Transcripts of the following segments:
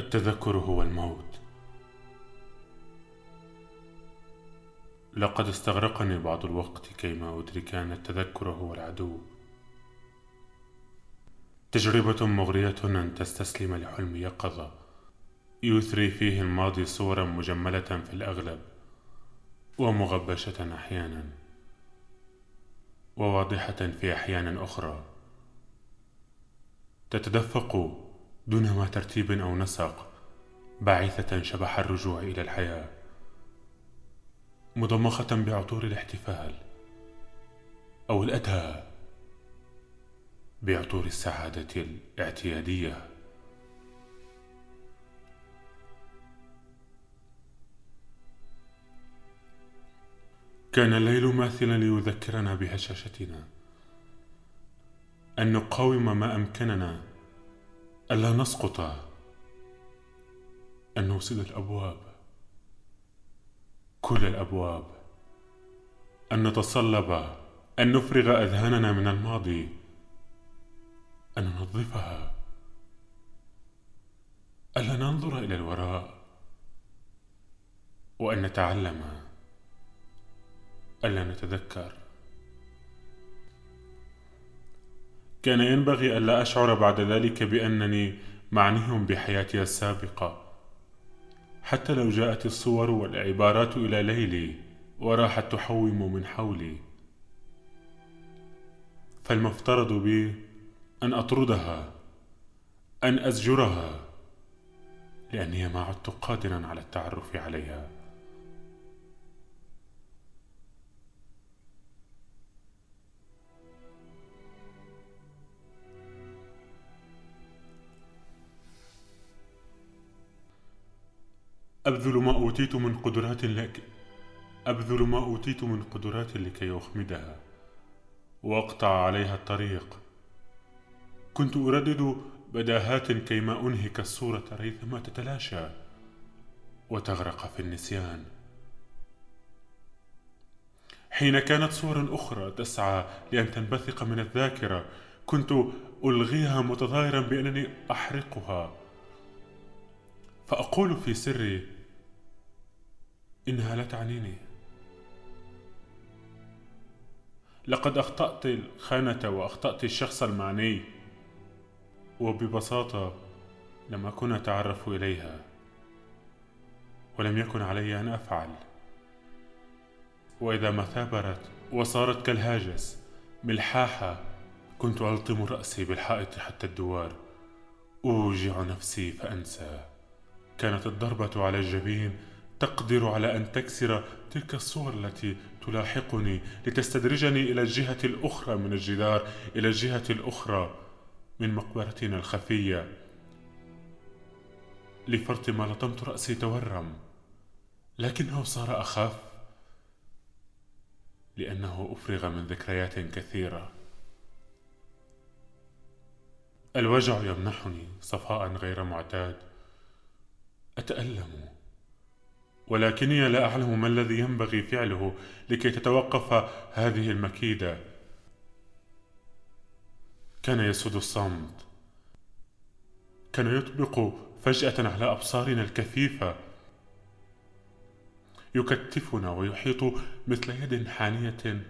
التذكر هو الموت. لقد استغرقني بعض الوقت كيما أدرك أن التذكر هو العدو. تجربة مغرية أن تستسلم لحلم يقظة. يثري فيه الماضي صورا مجملة في الأغلب ومغبشة أحيانا وواضحة في أحيان أخرى. تتدفق دون ما ترتيب أو نسق باعثة شبح الرجوع إلى الحياة. مضمخة بعطور الاحتفال أو الأدهى بعطور السعادة الاعتيادية. كان الليل ماثلا ليذكرنا بهشاشتنا. أن نقاوم ما أمكننا ألا نسقط أن نوصل الأبواب؟ كل الأبواب. أن نتصلب أن نفرغ أذهاننا من الماضي أن ننظفها. ألا ننظر إلى الوراء وأن نتعلم ألا نتذكر. كان ينبغي ألا أشعر بعد ذلك بأنني معني بحياتي السابقة. حتى لو جاءت الصور والعبارات إلى ليلي وراحت تحوم من حولي. فالمفترض بي أن أطردها أن أزجرها لأني ما عدت قادرا على التعرف عليها. أبذل ما أوتيت من قدرات لك. أبذل ما أوتيت من قدرات لكي أخمدها وأقطع عليها الطريق. كنت أردد بداهات كيما أنهك الصورة ريثما تتلاشى وتغرق في النسيان. حين كانت صور أخرى تسعى لأن تنبثق من الذاكرة كنت ألغيها متظاهرا بأنني أحرقها. فأقول في سري إنها لا تعنيني. لقد أخطأت الخانة وأخطأت الشخص المعني وببساطة لم أكن أتعرف إليها ولم يكن علي أن أفعل. وإذا ما ثابرت وصارت كالهاجس ملحاحة كنت ألطم رأسي بالحائط حتى الدوار. أوجع نفسي فأنسى. كانت الضربة على الجبين تقدر على أن تكسر تلك الصور التي تلاحقني لتستدرجني إلى الجهة الأخرى من الجدار إلى الجهة الأخرى من مقبرتنا الخفية. لفرط ما لطمت رأسي تورم لكنه صار أخف لأنه أفرغ من ذكريات كثيرة. الوجع يمنحني صفاء غير معتاد. أتألم. ولكني لا أعلم ما الذي ينبغي فعله لكي تتوقف هذه المكيدة. كان يسود الصمت. كان يطبق فجأة على أبصارنا الكثيفة. يكتفنا ويحيط مثل يد حانية.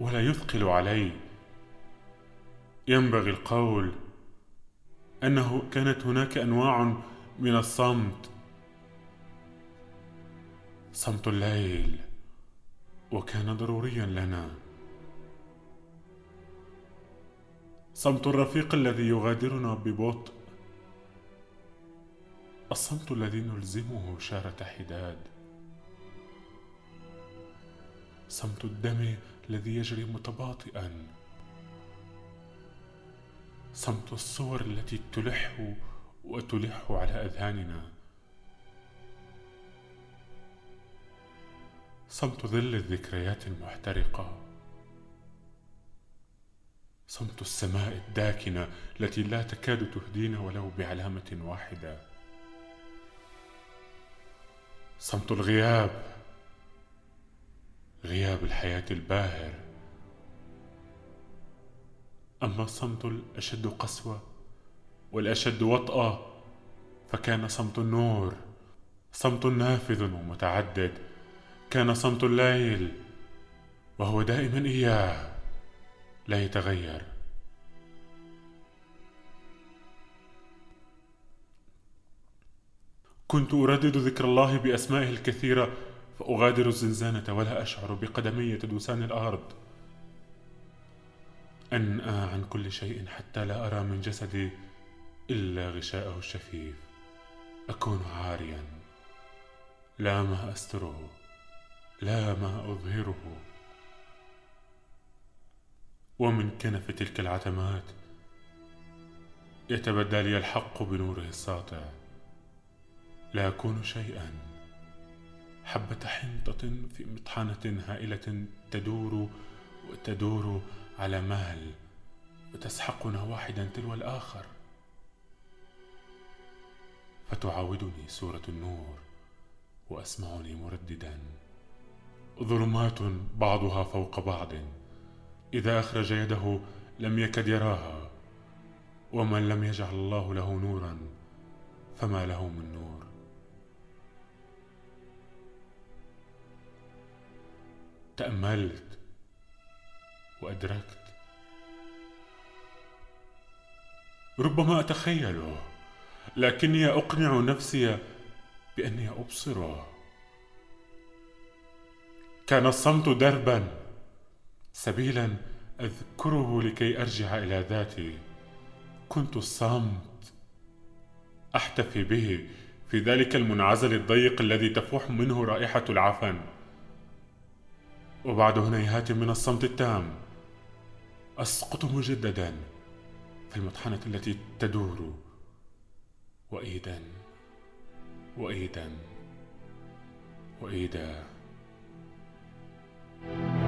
ولا يثقل علي. ينبغي القول أنه كانت هناك أنواع من الصمت. صمت الليل وكان ضروريا لنا. صمت الرفيق الذي يغادرنا ببطء. الصمت الذي نلزمه شارة حداد. صمت الدم الذي يجري متباطئا. صمت الصور التي تلح وتلح على أذهاننا. صمت ظل الذكريات المحترقة. صمت السماء الداكنة التي لا تكاد تهدينا ولو بعلامة واحدة. صمت الغياب غياب الحياة الباهر. أما الصمت الأشد قسوة والأشد وطأة فكان صمت النور صمت نافذ ومتعدد كان صمت الليل وهو دائما إياه لا يتغير. كنت أردد ذكر الله بأسمائه الكثيرة فأغادر الزنزانة ولا أشعر بقدمي تدوسان الأرض. أنأى عن كل شيء حتى لا أرى من جسدي. إلا غشاءه الشفيف. أكون عاريا. لا ما أستره. لا ما أظهره. ومن كنف تلك العتمات يتبدى لي الحق بنوره الساطع. لا أكون شيئا. حبة حنطة في مطحنة هائلة تدور وتدور على مهل وتسحقنا واحدا تلو الآخر. فتعاودني سورة النور وأسمعني مرددا؟ ظلمات بعضها فوق بعض إذا أخرج يده لم يكد يراها ومن لم يجعل الله له نورا فما له من نور. تأملت وأدركت. ربما أتخيله لكني أقنع نفسي بأني أبصره كان الصمت دربا سبيلا أذكره لكي أرجع إلى ذاتي. كنت الصمت أحتفي به في ذلك المنعزل الضيق الذي تفوح منه رائحة العفن. وبعد هنيهات من الصمت التام أسقط مجددا في المطحنة التي تدور. وإيدا وإيدا وإيدا. you